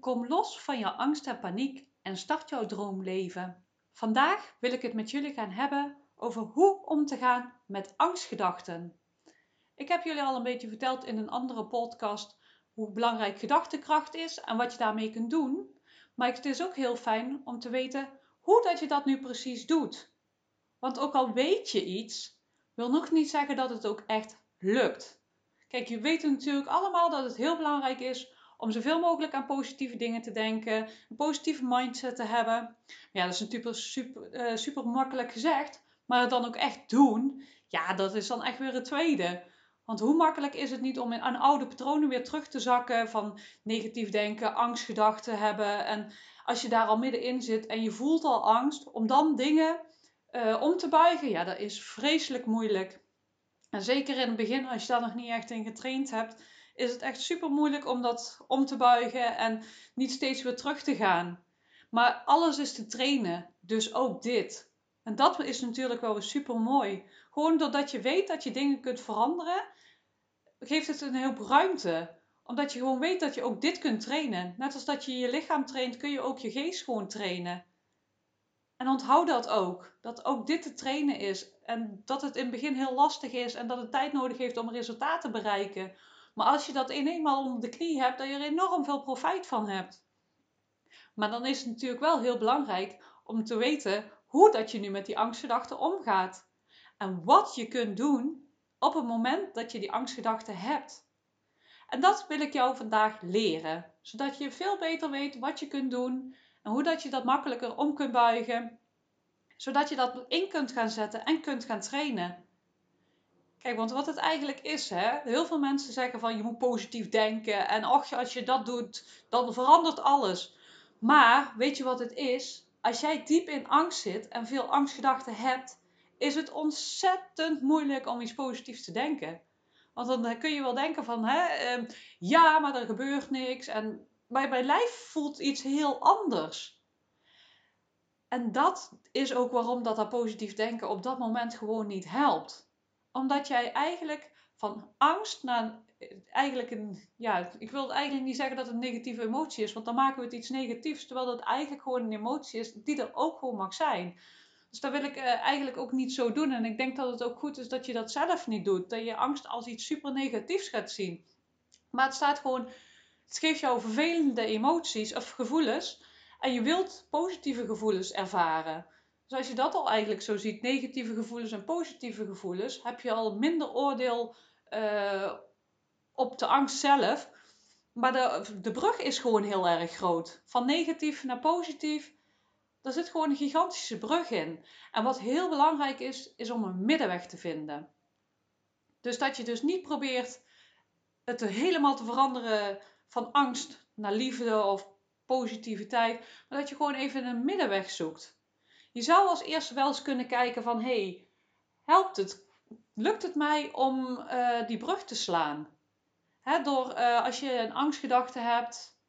Kom los van je angst en paniek en start jouw droomleven. Vandaag wil ik het met jullie gaan hebben over hoe om te gaan met angstgedachten. Ik heb jullie al een beetje verteld in een andere podcast hoe belangrijk gedachtekracht is en wat je daarmee kunt doen. Maar het is ook heel fijn om te weten hoe dat je dat nu precies doet. Want ook al weet je iets, wil nog niet zeggen dat het ook echt lukt. Kijk, je weet natuurlijk allemaal dat het heel belangrijk is om zoveel mogelijk aan positieve dingen te denken, een positieve mindset te hebben. Ja, dat is natuurlijk super, uh, super makkelijk gezegd, maar het dan ook echt doen, ja, dat is dan echt weer het tweede. Want hoe makkelijk is het niet om aan oude patronen weer terug te zakken van negatief denken, angstgedachten hebben. En als je daar al middenin zit en je voelt al angst, om dan dingen uh, om te buigen, ja, dat is vreselijk moeilijk. En zeker in het begin, als je daar nog niet echt in getraind hebt, is het echt super moeilijk om dat om te buigen en niet steeds weer terug te gaan. Maar alles is te trainen, dus ook dit. En dat is natuurlijk wel super mooi. Gewoon doordat je weet dat je dingen kunt veranderen, geeft het een heel ruimte. Omdat je gewoon weet dat je ook dit kunt trainen. Net als dat je je lichaam traint, kun je ook je geest gewoon trainen. En onthoud dat ook. Dat ook dit te trainen is. En dat het in het begin heel lastig is en dat het tijd nodig heeft om resultaten te bereiken. Maar als je dat in eenmaal onder de knie hebt, dat je er enorm veel profijt van hebt. Maar dan is het natuurlijk wel heel belangrijk om te weten hoe dat je nu met die angstgedachten omgaat. En wat je kunt doen op het moment dat je die angstgedachten hebt. En dat wil ik jou vandaag leren, zodat je veel beter weet wat je kunt doen en hoe dat je dat makkelijker om kunt buigen, zodat je dat in kunt gaan zetten en kunt gaan trainen. Kijk, want wat het eigenlijk is, hè, heel veel mensen zeggen van je moet positief denken en och, als je dat doet, dan verandert alles. Maar weet je wat het is? Als jij diep in angst zit en veel angstgedachten hebt, is het ontzettend moeilijk om iets positiefs te denken. Want dan kun je wel denken van, hè, ehm, ja, maar er gebeurt niks. En bij mijn lijf voelt iets heel anders. En dat is ook waarom dat, dat positief denken op dat moment gewoon niet helpt. Omdat jij eigenlijk van angst naar eigenlijk een, ja, ik wil eigenlijk niet zeggen dat het een negatieve emotie is, want dan maken we het iets negatiefs, terwijl dat eigenlijk gewoon een emotie is die er ook gewoon mag zijn. Dus dat wil ik uh, eigenlijk ook niet zo doen. En ik denk dat het ook goed is dat je dat zelf niet doet. Dat je angst als iets super negatiefs gaat zien. Maar het staat gewoon het geeft jou vervelende emoties of gevoelens. En je wilt positieve gevoelens ervaren. Dus als je dat al eigenlijk zo ziet, negatieve gevoelens en positieve gevoelens, heb je al minder oordeel uh, op de angst zelf. Maar de, de brug is gewoon heel erg groot. Van negatief naar positief, daar zit gewoon een gigantische brug in. En wat heel belangrijk is, is om een middenweg te vinden. Dus dat je dus niet probeert het helemaal te veranderen van angst naar liefde of positiviteit, maar dat je gewoon even een middenweg zoekt. Je zou als eerste wel eens kunnen kijken van, hey, helpt het? Lukt het mij om uh, die brug te slaan? Door uh, als je een angstgedachte hebt,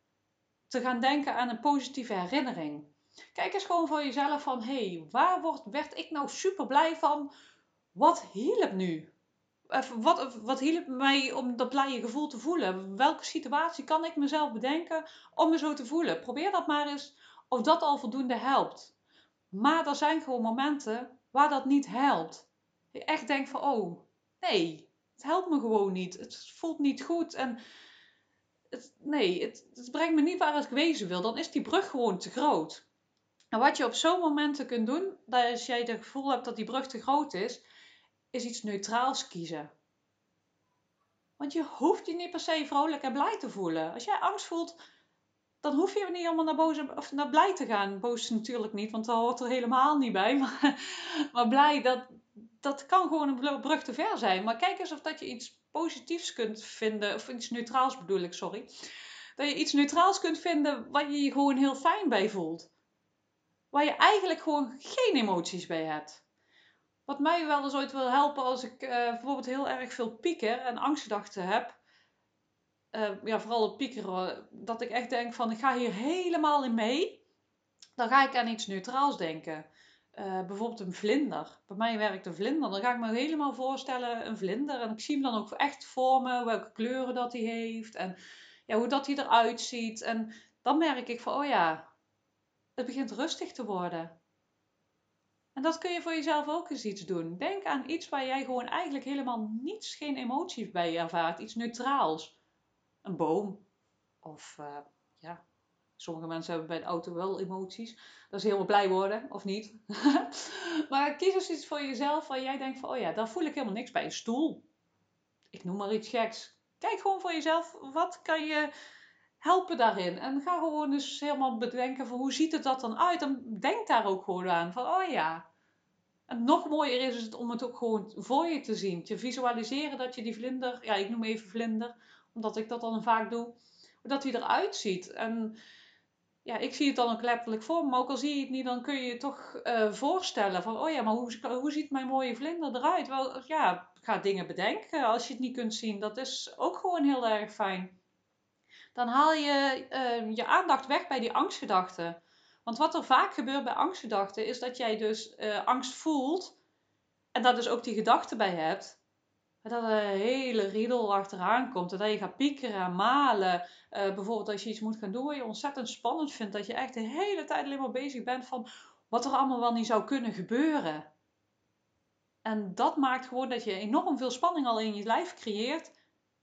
te gaan denken aan een positieve herinnering. Kijk eens gewoon voor jezelf van, hey, waar word, werd ik nou super blij van? Wat hielp nu? wat, wat hielp mij om dat blije gevoel te voelen? Welke situatie kan ik mezelf bedenken om me zo te voelen? Probeer dat maar eens of dat al voldoende helpt. Maar er zijn gewoon momenten waar dat niet helpt. Je echt denkt van, oh, nee, het helpt me gewoon niet. Het voelt niet goed en het, nee, het, het brengt me niet waar ik wezen wil. Dan is die brug gewoon te groot. En wat je op zo'n momenten kunt doen, als jij het gevoel hebt dat die brug te groot is, is iets neutraals kiezen. Want je hoeft je niet per se vrolijk en blij te voelen. Als jij angst voelt, dan hoef je niet helemaal naar, boos of naar blij te gaan. Boos natuurlijk niet, want dat hoort er helemaal niet bij. Maar, blij, dat, dat kan gewoon een brug te ver zijn. Maar kijk eens of dat je iets positiefs kunt vinden, of iets neutraals bedoel ik, sorry. Dat je iets neutraals kunt vinden waar je je gewoon heel fijn bij voelt. Waar je eigenlijk gewoon geen emoties bij hebt. Wat mij wel eens ooit wil helpen als ik uh, bijvoorbeeld heel erg veel pieker en angstgedachten heb. Uh, ja, vooral het piekeren. Dat ik echt denk van ik ga hier helemaal in mee. Dan ga ik aan iets neutraals denken. Uh, bijvoorbeeld een vlinder. Bij mij werkt een vlinder. Dan ga ik me helemaal voorstellen een vlinder. En ik zie hem dan ook echt voor me. Welke kleuren dat hij heeft. En ja, hoe dat hij eruit ziet. En dan merk ik van, oh ja, het begint rustig te worden. En dat kun je voor jezelf ook eens iets doen. Denk aan iets waar jij gewoon eigenlijk helemaal niets, geen emoties bij ervaart. Iets neutraals. Een boom. Of uh, ja, sommige mensen hebben bij de auto wel emoties. Dat is helemaal blij worden, of niet. maar kies eens iets voor jezelf waar jij denkt van, oh ja, daar voel ik helemaal niks bij. Een stoel. Ik noem maar iets geks. Kijk gewoon voor jezelf, wat kan je helpen daarin. En ga gewoon eens helemaal bedenken van hoe ziet het dat dan uit. En denk daar ook gewoon aan. Van oh ja. En nog mooier is het om het ook gewoon voor je te zien. Te visualiseren dat je die vlinder, ja ik noem even vlinder, omdat ik dat dan vaak doe. Dat hij eruit ziet. En ja, ik zie het dan ook letterlijk voor maar ook al zie je het niet, dan kun je je toch uh, voorstellen van, oh ja, maar hoe, hoe ziet mijn mooie vlinder eruit? Wel, ja, ga dingen bedenken als je het niet kunt zien. Dat is ook gewoon heel erg fijn dan haal je uh, je aandacht weg bij die angstgedachten. Want wat er vaak gebeurt bij angstgedachten is dat jij dus uh, angst voelt en dat dus ook die gedachte bij hebt. Dat er een hele riedel achteraan komt. En dat je gaat piekeren, malen. Uh, bijvoorbeeld als je iets moet gaan doen wat je ontzettend spannend vindt. Dat je echt de hele tijd alleen maar bezig bent van wat er allemaal wel niet zou kunnen gebeuren. En dat maakt gewoon dat je enorm veel spanning al in je lijf creëert.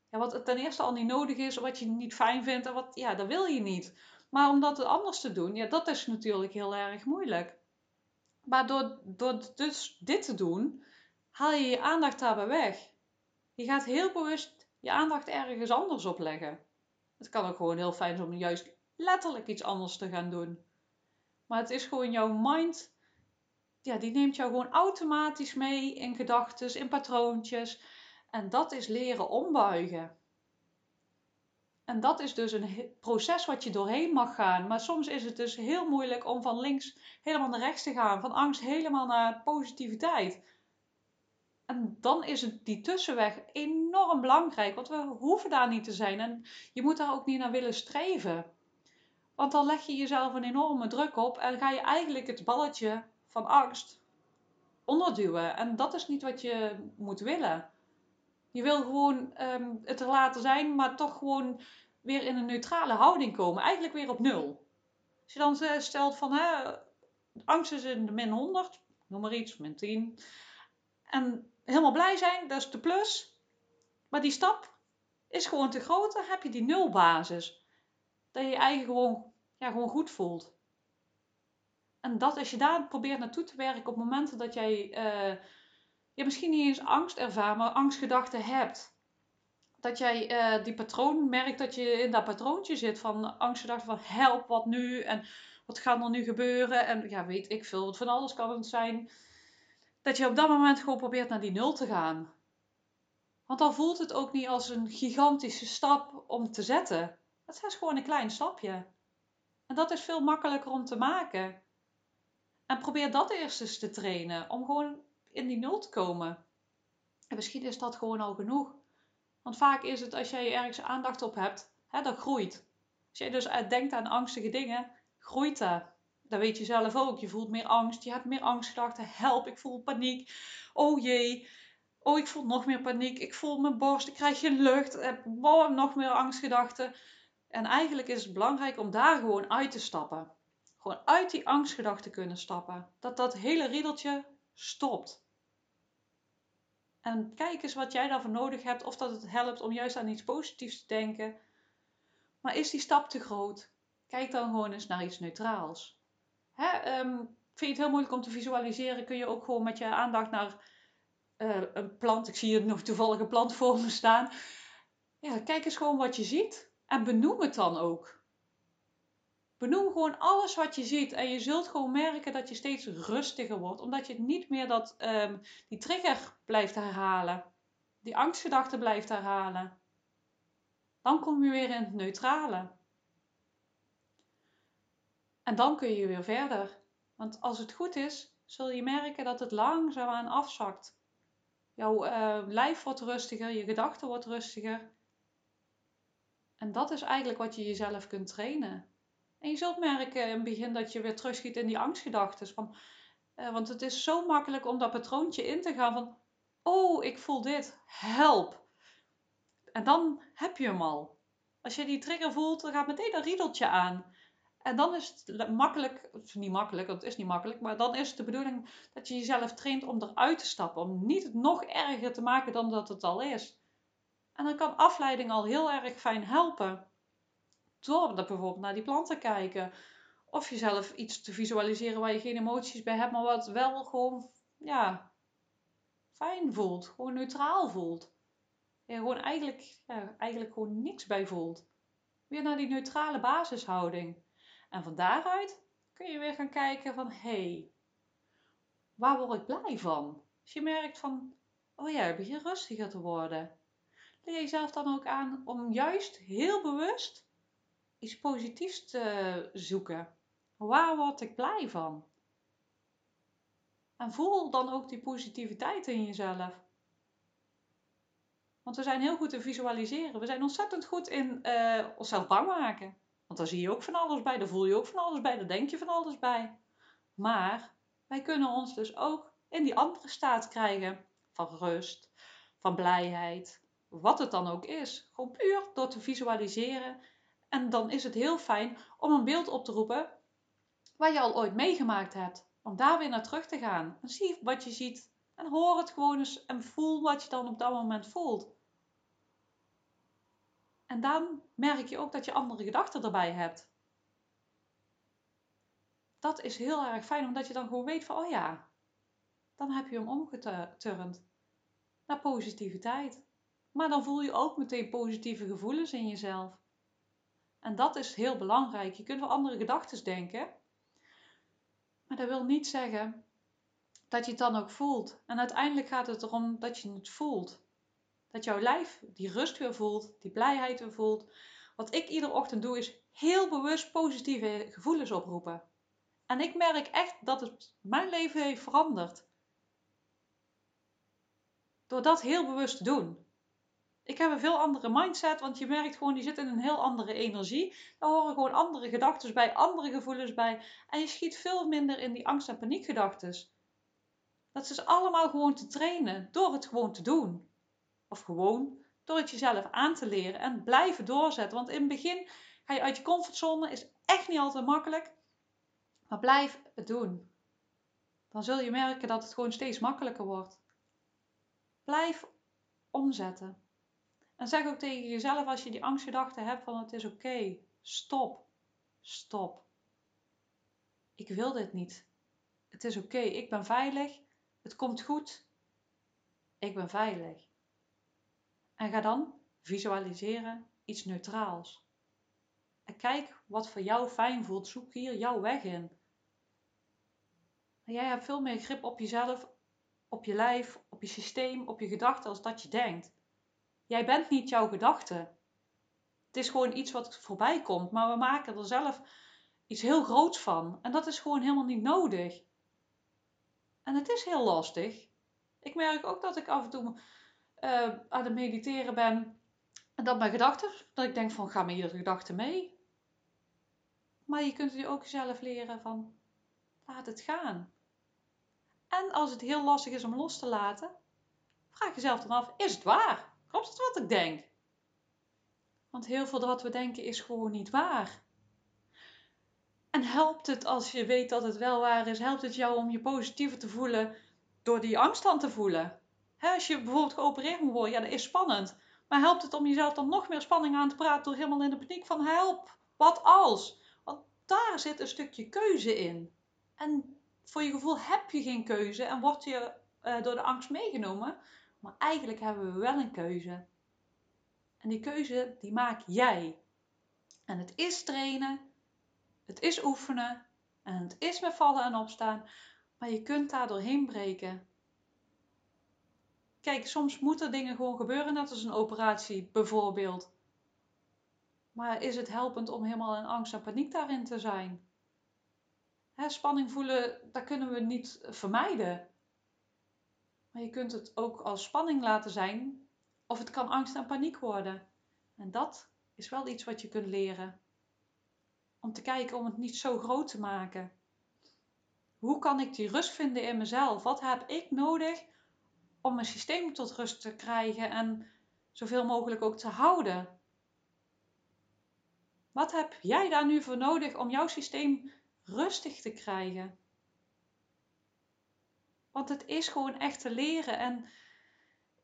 Ja, wat ten eerste al niet nodig is, wat je niet fijn vindt en wat, ja, dat wil je niet. Maar om dat anders te doen, ja, dat is natuurlijk heel erg moeilijk. Maar door, door dus dit te doen, haal je je aandacht daarbij weg. Je gaat heel bewust je aandacht ergens anders op leggen. Het kan ook gewoon heel fijn zijn om juist letterlijk iets anders te gaan doen. Maar het is gewoon jouw mind, ja, die neemt jou gewoon automatisch mee in gedachten, in patroontjes. En dat is leren ombuigen. En dat is dus een proces wat je doorheen mag gaan. Maar soms is het dus heel moeilijk om van links helemaal naar rechts te gaan. Van angst helemaal naar positiviteit. En dan is het die tussenweg enorm belangrijk. Want we hoeven daar niet te zijn. En je moet daar ook niet naar willen streven. Want dan leg je jezelf een enorme druk op. En ga je eigenlijk het balletje van angst onderduwen. En dat is niet wat je moet willen. Je wil gewoon um, het er laten zijn, maar toch gewoon weer in een neutrale houding komen. Eigenlijk weer op nul. Als je dan eh, stelt van hè, angst is in de min 100, noem maar iets, min 10. En helemaal blij zijn, dat is de plus. Maar die stap is gewoon te groot, dan heb je die nulbasis. Dat je je eigen gewoon, ja, gewoon goed voelt. En dat als je daar probeert naartoe te werken op momenten dat jij uh, je misschien niet eens angst ervaart, maar angstgedachten hebt. Dat jij uh, die patroon merkt dat je in dat patroontje zit van angstgedachten van help, wat nu? En wat gaat er nu gebeuren? En ja, weet ik veel, van alles kan het zijn. Dat je op dat moment gewoon probeert naar die nul te gaan. Want dan voelt het ook niet als een gigantische stap om te zetten. Het is gewoon een klein stapje. En dat is veel makkelijker om te maken. En probeer dat eerst eens te trainen. Om gewoon in die nul te komen. En misschien is dat gewoon al genoeg. Want vaak is het als jij ergens aandacht op hebt, hè, dat groeit. Als jij dus denkt aan angstige dingen, groeit dat. Dat weet je zelf ook. Je voelt meer angst, je hebt meer angstgedachten. Help, ik voel paniek. Oh jee. Oh, ik voel nog meer paniek. Ik voel mijn borst, ik krijg geen lucht. Wow, nog meer angstgedachten. En eigenlijk is het belangrijk om daar gewoon uit te stappen. Gewoon uit die angstgedachten kunnen stappen. Dat dat hele riedeltje stopt. En kijk eens wat jij daarvoor nodig hebt, of dat het helpt om juist aan iets positiefs te denken. Maar is die stap te groot? Kijk dan gewoon eens naar iets neutraals. Hè, um, vind je het heel moeilijk om te visualiseren, kun je ook gewoon met je aandacht naar uh, een plant. Ik zie hier nog toevallig een plant voor me staan. Ja, kijk eens gewoon wat je ziet en benoem het dan ook. Benoem gewoon alles wat je ziet en je zult gewoon merken dat je steeds rustiger wordt, omdat je niet meer dat, um, die trigger blijft herhalen, die angstgedachte blijft herhalen. Dan kom je weer in het neutrale. En dan kun je weer verder. Want als het goed is, zul je merken dat het langzaamaan afzakt. Jouw uh, lijf wordt rustiger, je gedachten wordt rustiger. En dat is eigenlijk wat je jezelf kunt trainen. En je zult merken in het begin dat je weer terugschiet in die angstgedachten. Uh, want het is zo makkelijk om dat patroontje in te gaan van, oh, ik voel dit, help. En dan heb je hem al. Als je die trigger voelt, dan gaat meteen een riedeltje aan. En dan is het makkelijk, of niet makkelijk, want het is niet makkelijk, maar dan is het de bedoeling dat je jezelf traint om eruit te stappen. Om niet het nog erger te maken dan dat het al is. En dan kan afleiding al heel erg fijn helpen. Door bijvoorbeeld naar die planten te kijken. Of jezelf iets te visualiseren waar je geen emoties bij hebt, maar wat wel gewoon ja, fijn voelt. Gewoon neutraal voelt. En gewoon eigenlijk, eigenlijk gewoon niks bij voelt. Weer naar die neutrale basishouding. En van daaruit kun je weer gaan kijken van, hé, hey, waar word ik blij van? Als je merkt van, oh ja, ik begin rustiger te worden. Leer jezelf dan ook aan om juist heel bewust iets positiefs te zoeken. Waar word ik blij van? En voel dan ook die positiviteit in jezelf. Want we zijn heel goed in visualiseren. We zijn ontzettend goed in uh, onszelf bang maken. Want daar zie je ook van alles bij, daar voel je ook van alles bij, daar denk je van alles bij. Maar wij kunnen ons dus ook in die andere staat krijgen van rust, van blijheid, wat het dan ook is. Gewoon puur door te visualiseren. En dan is het heel fijn om een beeld op te roepen waar je al ooit meegemaakt hebt. Om daar weer naar terug te gaan. En zie wat je ziet. En hoor het gewoon eens en voel wat je dan op dat moment voelt. En dan merk je ook dat je andere gedachten erbij hebt. Dat is heel erg fijn, omdat je dan gewoon weet van, oh ja, dan heb je hem omgeturnd naar positiviteit. Maar dan voel je ook meteen positieve gevoelens in jezelf. En dat is heel belangrijk. Je kunt wel andere gedachten denken, maar dat wil niet zeggen dat je het dan ook voelt. En uiteindelijk gaat het erom dat je het voelt. Dat jouw lijf die rust weer voelt, die blijheid weer voelt. Wat ik iedere ochtend doe is heel bewust positieve gevoelens oproepen. En ik merk echt dat het mijn leven heeft veranderd. Door dat heel bewust te doen. Ik heb een veel andere mindset, want je merkt gewoon, die zit in een heel andere energie. Daar horen gewoon andere gedachten bij, andere gevoelens bij. En je schiet veel minder in die angst- en paniekgedachten. Dat is allemaal gewoon te trainen, door het gewoon te doen. Of gewoon door het jezelf aan te leren en blijven doorzetten. Want in het begin ga je uit je comfortzone, is echt niet altijd makkelijk. Maar blijf het doen. Dan zul je merken dat het gewoon steeds makkelijker wordt. Blijf omzetten. En zeg ook tegen jezelf als je die angstgedachten hebt van het is oké, stop, stop. Ik wil dit niet. Het is oké, ik ben veilig, het komt goed, ik ben veilig. En ga dan visualiseren iets neutraals. En kijk wat voor jou fijn voelt. Zoek hier jouw weg in. Jij hebt veel meer grip op jezelf, op je lijf, op je systeem, op je gedachten als dat je denkt. Jij bent niet jouw gedachte. Het is gewoon iets wat voorbij komt, maar we maken er zelf iets heel groots van. En dat is gewoon helemaal niet nodig. En het is heel lastig. Ik merk ook dat ik af en toe uh, aan het mediteren ben. En dat mijn gedachten, dat ik denk van ga met iedere gedachte mee. Maar je kunt je ook zelf leren van laat het gaan. En als het heel lastig is om los te laten, vraag jezelf dan af, is het waar? Klopt het wat ik denk? Want heel veel wat we denken is gewoon niet waar. En helpt het als je weet dat het wel waar is, helpt het jou om je positiever te voelen door die angst dan te voelen? Als je bijvoorbeeld geopereerd moet worden, ja, dat is spannend. Maar helpt het om jezelf dan nog meer spanning aan te praten door helemaal in de paniek van help, wat als? Want daar zit een stukje keuze in. En voor je gevoel heb je geen keuze en word je uh, door de angst meegenomen. Maar eigenlijk hebben we wel een keuze. En die keuze, die maak jij. En het is trainen, het is oefenen en het is met vallen en opstaan. Maar je kunt daar doorheen breken. Kijk, soms moeten dingen gewoon gebeuren, net als een operatie bijvoorbeeld. Maar is het helpend om helemaal in angst en paniek daarin te zijn? Hè, spanning voelen, dat kunnen we niet vermijden. Maar je kunt het ook als spanning laten zijn, of het kan angst en paniek worden. En dat is wel iets wat je kunt leren. Om te kijken om het niet zo groot te maken. Hoe kan ik die rust vinden in mezelf? Wat heb ik nodig om mijn systeem tot rust te krijgen en zoveel mogelijk ook te houden. Wat heb jij daar nu voor nodig om jouw systeem rustig te krijgen? Want het is gewoon echt te leren. En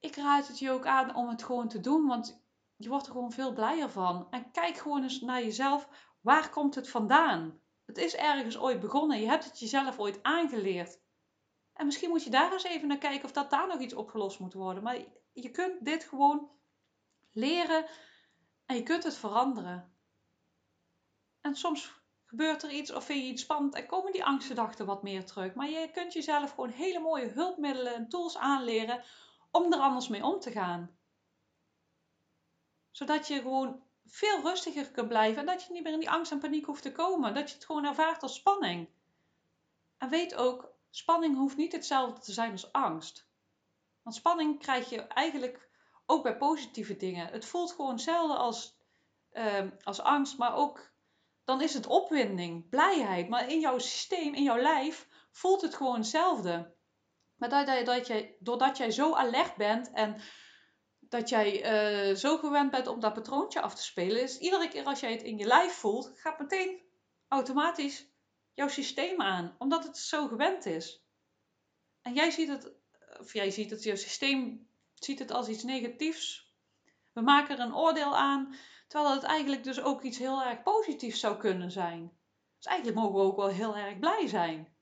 ik raad het je ook aan om het gewoon te doen. Want je wordt er gewoon veel blijer van. En kijk gewoon eens naar jezelf. Waar komt het vandaan? Het is ergens ooit begonnen. Je hebt het jezelf ooit aangeleerd. En misschien moet je daar eens even naar kijken of dat daar nog iets opgelost moet worden. Maar je kunt dit gewoon leren en je kunt het veranderen. En soms gebeurt er iets of vind je iets spannend en komen die angstgedachten wat meer terug. Maar je kunt jezelf gewoon hele mooie hulpmiddelen en tools aanleren om er anders mee om te gaan. Zodat je gewoon veel rustiger kunt blijven en dat je niet meer in die angst en paniek hoeft te komen. Dat je het gewoon ervaart als spanning. En weet ook, spanning hoeft niet hetzelfde te zijn als angst. Want spanning krijg je eigenlijk ook bij positieve dingen. Het voelt gewoon hetzelfde als, uh, als angst, maar ook dan is het opwinding, blijheid. Maar in jouw systeem, in jouw lijf, voelt het gewoon hetzelfde. Maar dat, dat, dat jij, doordat jij zo alert bent en dat jij uh, zo gewend bent om dat patroontje af te spelen, is iedere keer als jij het in je lijf voelt, gaat meteen automatisch jouw systeem aan, omdat het zo gewend is. En jij ziet het, of jij ziet het, jouw systeem ziet het als iets negatiefs. We maken er een oordeel aan, terwijl het eigenlijk dus ook iets heel erg positiefs zou kunnen zijn. Dus eigenlijk mogen we ook wel heel erg blij zijn.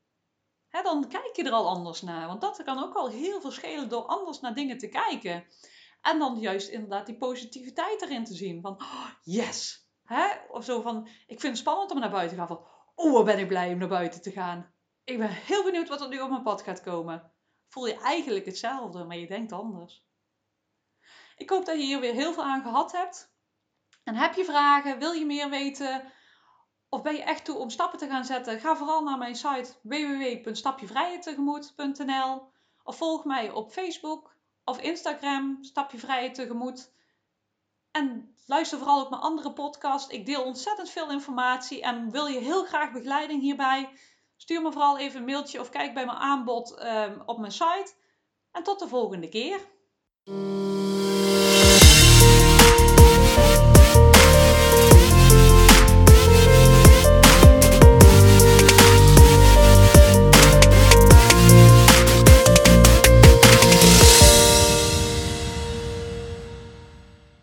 Dan kijk je er al anders naar, want dat kan ook al heel veel schelen door anders naar dingen te kijken. En dan juist inderdaad die positiviteit erin te zien. Van, oh, yes! Of zo van, ik vind het spannend om naar buiten te gaan. Van, wat ben ik blij om naar buiten te gaan. Ik ben heel benieuwd wat er nu op mijn pad gaat komen. Voel je eigenlijk hetzelfde, maar je denkt anders. Ik hoop dat je hier weer heel veel aan gehad hebt. En heb je vragen? Wil je meer weten? Of ben je echt toe om stappen te gaan zetten? Ga vooral naar mijn site www.stapjevrijheidtegemoet.nl of volg mij op Facebook of Instagram, Stapje. En luister vooral ook mijn andere podcast. Ik deel ontzettend veel informatie en wil je heel graag begeleiding hierbij? Stuur me vooral even een mailtje of kijk bij mijn aanbod um, op mijn site. En tot de volgende keer.